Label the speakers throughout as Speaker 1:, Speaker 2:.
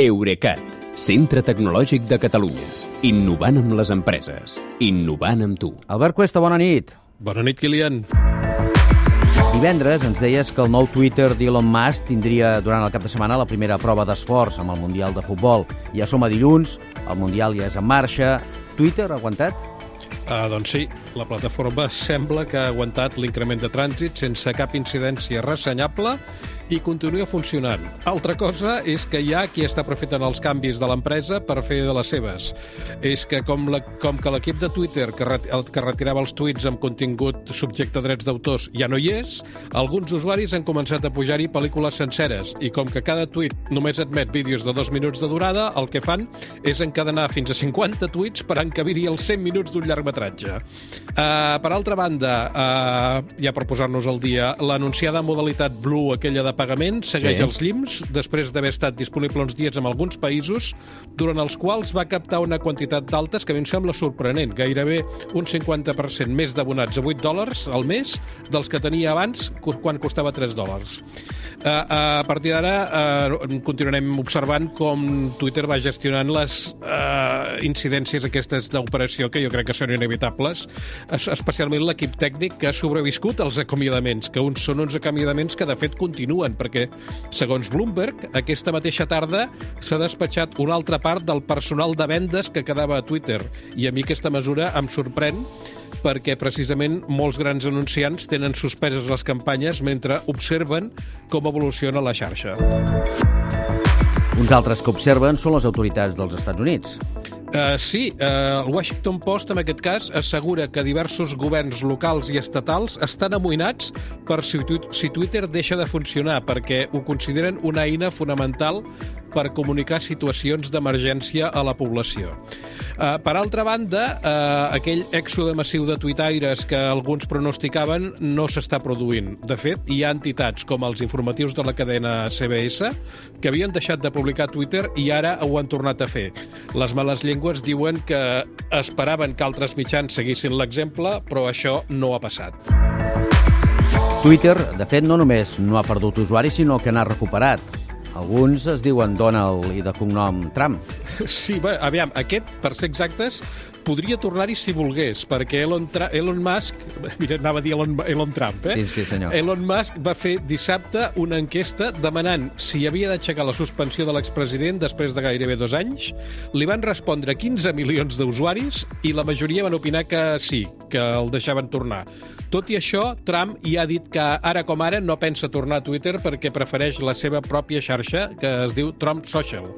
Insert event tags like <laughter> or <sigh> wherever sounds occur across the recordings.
Speaker 1: Eurecat, centre tecnològic de Catalunya. Innovant amb les empreses. Innovant amb tu.
Speaker 2: Albert Cuesta, bona nit.
Speaker 3: Bona nit, Kilian.
Speaker 2: Divendres ens deies que el nou Twitter d'Elon Musk tindria durant el cap de setmana la primera prova d'esforç amb el Mundial de Futbol. Ja som a dilluns, el Mundial ja és en marxa. Twitter ha aguantat?
Speaker 3: Uh, doncs sí, la plataforma sembla que ha aguantat l'increment de trànsit sense cap incidència ressenyable i continua funcionant. Altra cosa és que hi ha qui està aprofitant els canvis de l'empresa per fer de les seves. És que com, la, com que l'equip de Twitter que, ret, el, que retirava els tuits amb contingut subjecte a drets d'autors ja no hi és, alguns usuaris han començat a pujar-hi pel·lícules senceres i com que cada tuit només admet vídeos de dos minuts de durada, el que fan és encadenar fins a 50 tuits per encabir-hi els 100 minuts d'un llargmetratge. Uh, per altra banda, uh, ja per posar-nos al dia, l'anunciada modalitat Blue, aquella de pagament, segueix
Speaker 2: Sí.
Speaker 3: els llims després d'haver estat disponible uns dies en alguns països, durant els quals va captar una quantitat d'altes que a mi em sembla sorprenent, gairebé un 50% més d'abonats a 8 dòlars al mes dels que tenia abans quan costava 3 dòlars. Uh, a partir d'ara uh, continuarem observant com Twitter va gestionant les uh, incidències aquestes d'operació que jo crec que són inevitables, es- especialment l'equip tècnic que ha sobreviscut als acomiadaments, que uns són uns acomiadaments que de fet continuen, perquè segons Bloomberg, aquesta mateixa tarda s'ha despatxat una altra part del personal de vendes que quedava a Twitter, i a mi aquesta mesura em sorprèn perquè precisament molts grans anunciants tenen suspeses les campanyes mentre observen com evoluciona la xarxa.
Speaker 2: Uns altres que observen són les autoritats dels Estats Units.
Speaker 3: Uh, sí, uh, el Washington Post, en aquest cas, assegura que diversos governs locals i estatals estan amoïnats per si, si Twitter deixa de funcionar, perquè ho consideren una eina fonamental per comunicar situacions d'emergència a la població. Uh, per altra banda, uh, aquell èxode massiu de tuitaires que alguns pronosticaven no s'està produint. De fet, hi ha entitats com els informatius de la cadena CBS que havien deixat de publicar Twitter i ara ho han tornat a fer. Les males llengües diuen que esperaven que altres mitjans seguissin l'exemple, però això no ha passat.
Speaker 2: Twitter, de fet, no només no ha perdut usuaris, sinó que n'ha recuperat. Alguns es diuen Donald i de cognom Trump.
Speaker 3: Sí, bé, aviam, aquest, per ser exactes, podria tornar-hi si volgués, perquè Elon, Tra Elon Musk... <laughs> Mira, anava a dir Elon, Elon Trump, eh?
Speaker 2: Sí, sí, senyor.
Speaker 3: Elon Musk va fer dissabte una enquesta demanant si havia d'aixecar la suspensió de l'expresident després de gairebé dos anys. Li van respondre 15 milions d'usuaris i la majoria van opinar que sí, que el deixaven tornar. Tot i això, Trump hi ha dit que ara com ara no pensa tornar a Twitter perquè prefereix la seva pròpia xarxa, que es diu Trump Social.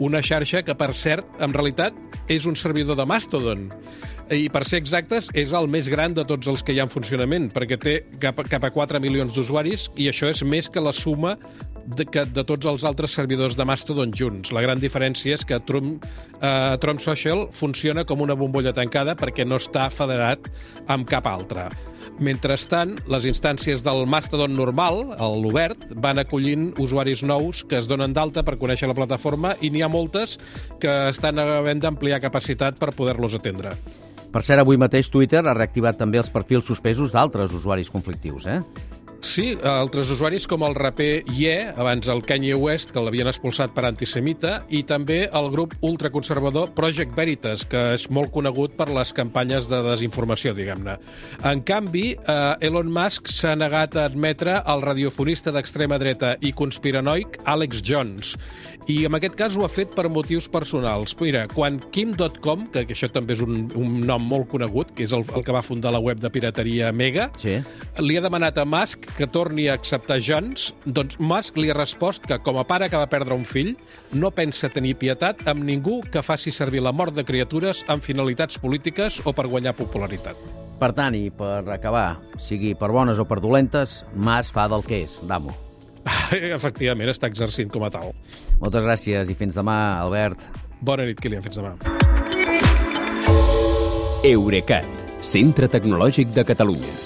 Speaker 3: Una xarxa que, per cert, en realitat és un servidor de Mastodon. I, per ser exactes, és el més gran de tots els que hi ha en funcionament, perquè té cap, cap a 4 milions d'usuaris i això és més que la suma de, que de tots els altres servidors de Mastodon junts. La gran diferència és que Trump, eh, Trump Social funciona com una bombolla tancada perquè no està federat amb cap altra. Mentrestant, les instàncies del Mastodon normal, l'obert, van acollint usuaris nous que es donen d'alta per conèixer la plataforma i n'hi ha moltes que estan havent d'ampliar capacitat per poder-los atendre.
Speaker 2: Per cert, avui mateix Twitter ha reactivat també els perfils suspesos d'altres usuaris conflictius, eh?
Speaker 3: Sí, altres usuaris com el raper Ye, abans el Kanye West, que l'havien expulsat per antisemita, i també el grup ultraconservador Project Veritas, que és molt conegut per les campanyes de desinformació, diguem-ne. En canvi, eh, Elon Musk s'ha negat a admetre el radiofonista d'extrema dreta i conspiranoic Alex Jones, i en aquest cas ho ha fet per motius personals. Mira, quan Kim.com, que, que això també és un, un nom molt conegut, que és el, el que va fundar la web de pirateria Mega,
Speaker 2: Sí.
Speaker 3: li ha demanat a Musk que torni a acceptar Jones, doncs Musk li ha respost que, com a pare que va perdre un fill, no pensa tenir pietat amb ningú que faci servir la mort de criatures amb finalitats polítiques o per guanyar popularitat.
Speaker 2: Per tant, i per acabar, sigui per bones o per dolentes, Mas fa del que és, d'amo. <laughs>
Speaker 3: Efectivament, està exercint com a tal.
Speaker 2: Moltes gràcies i fins demà, Albert.
Speaker 3: Bona nit, Kilian. Fins demà.
Speaker 1: Eurecat, centre tecnològic de Catalunya.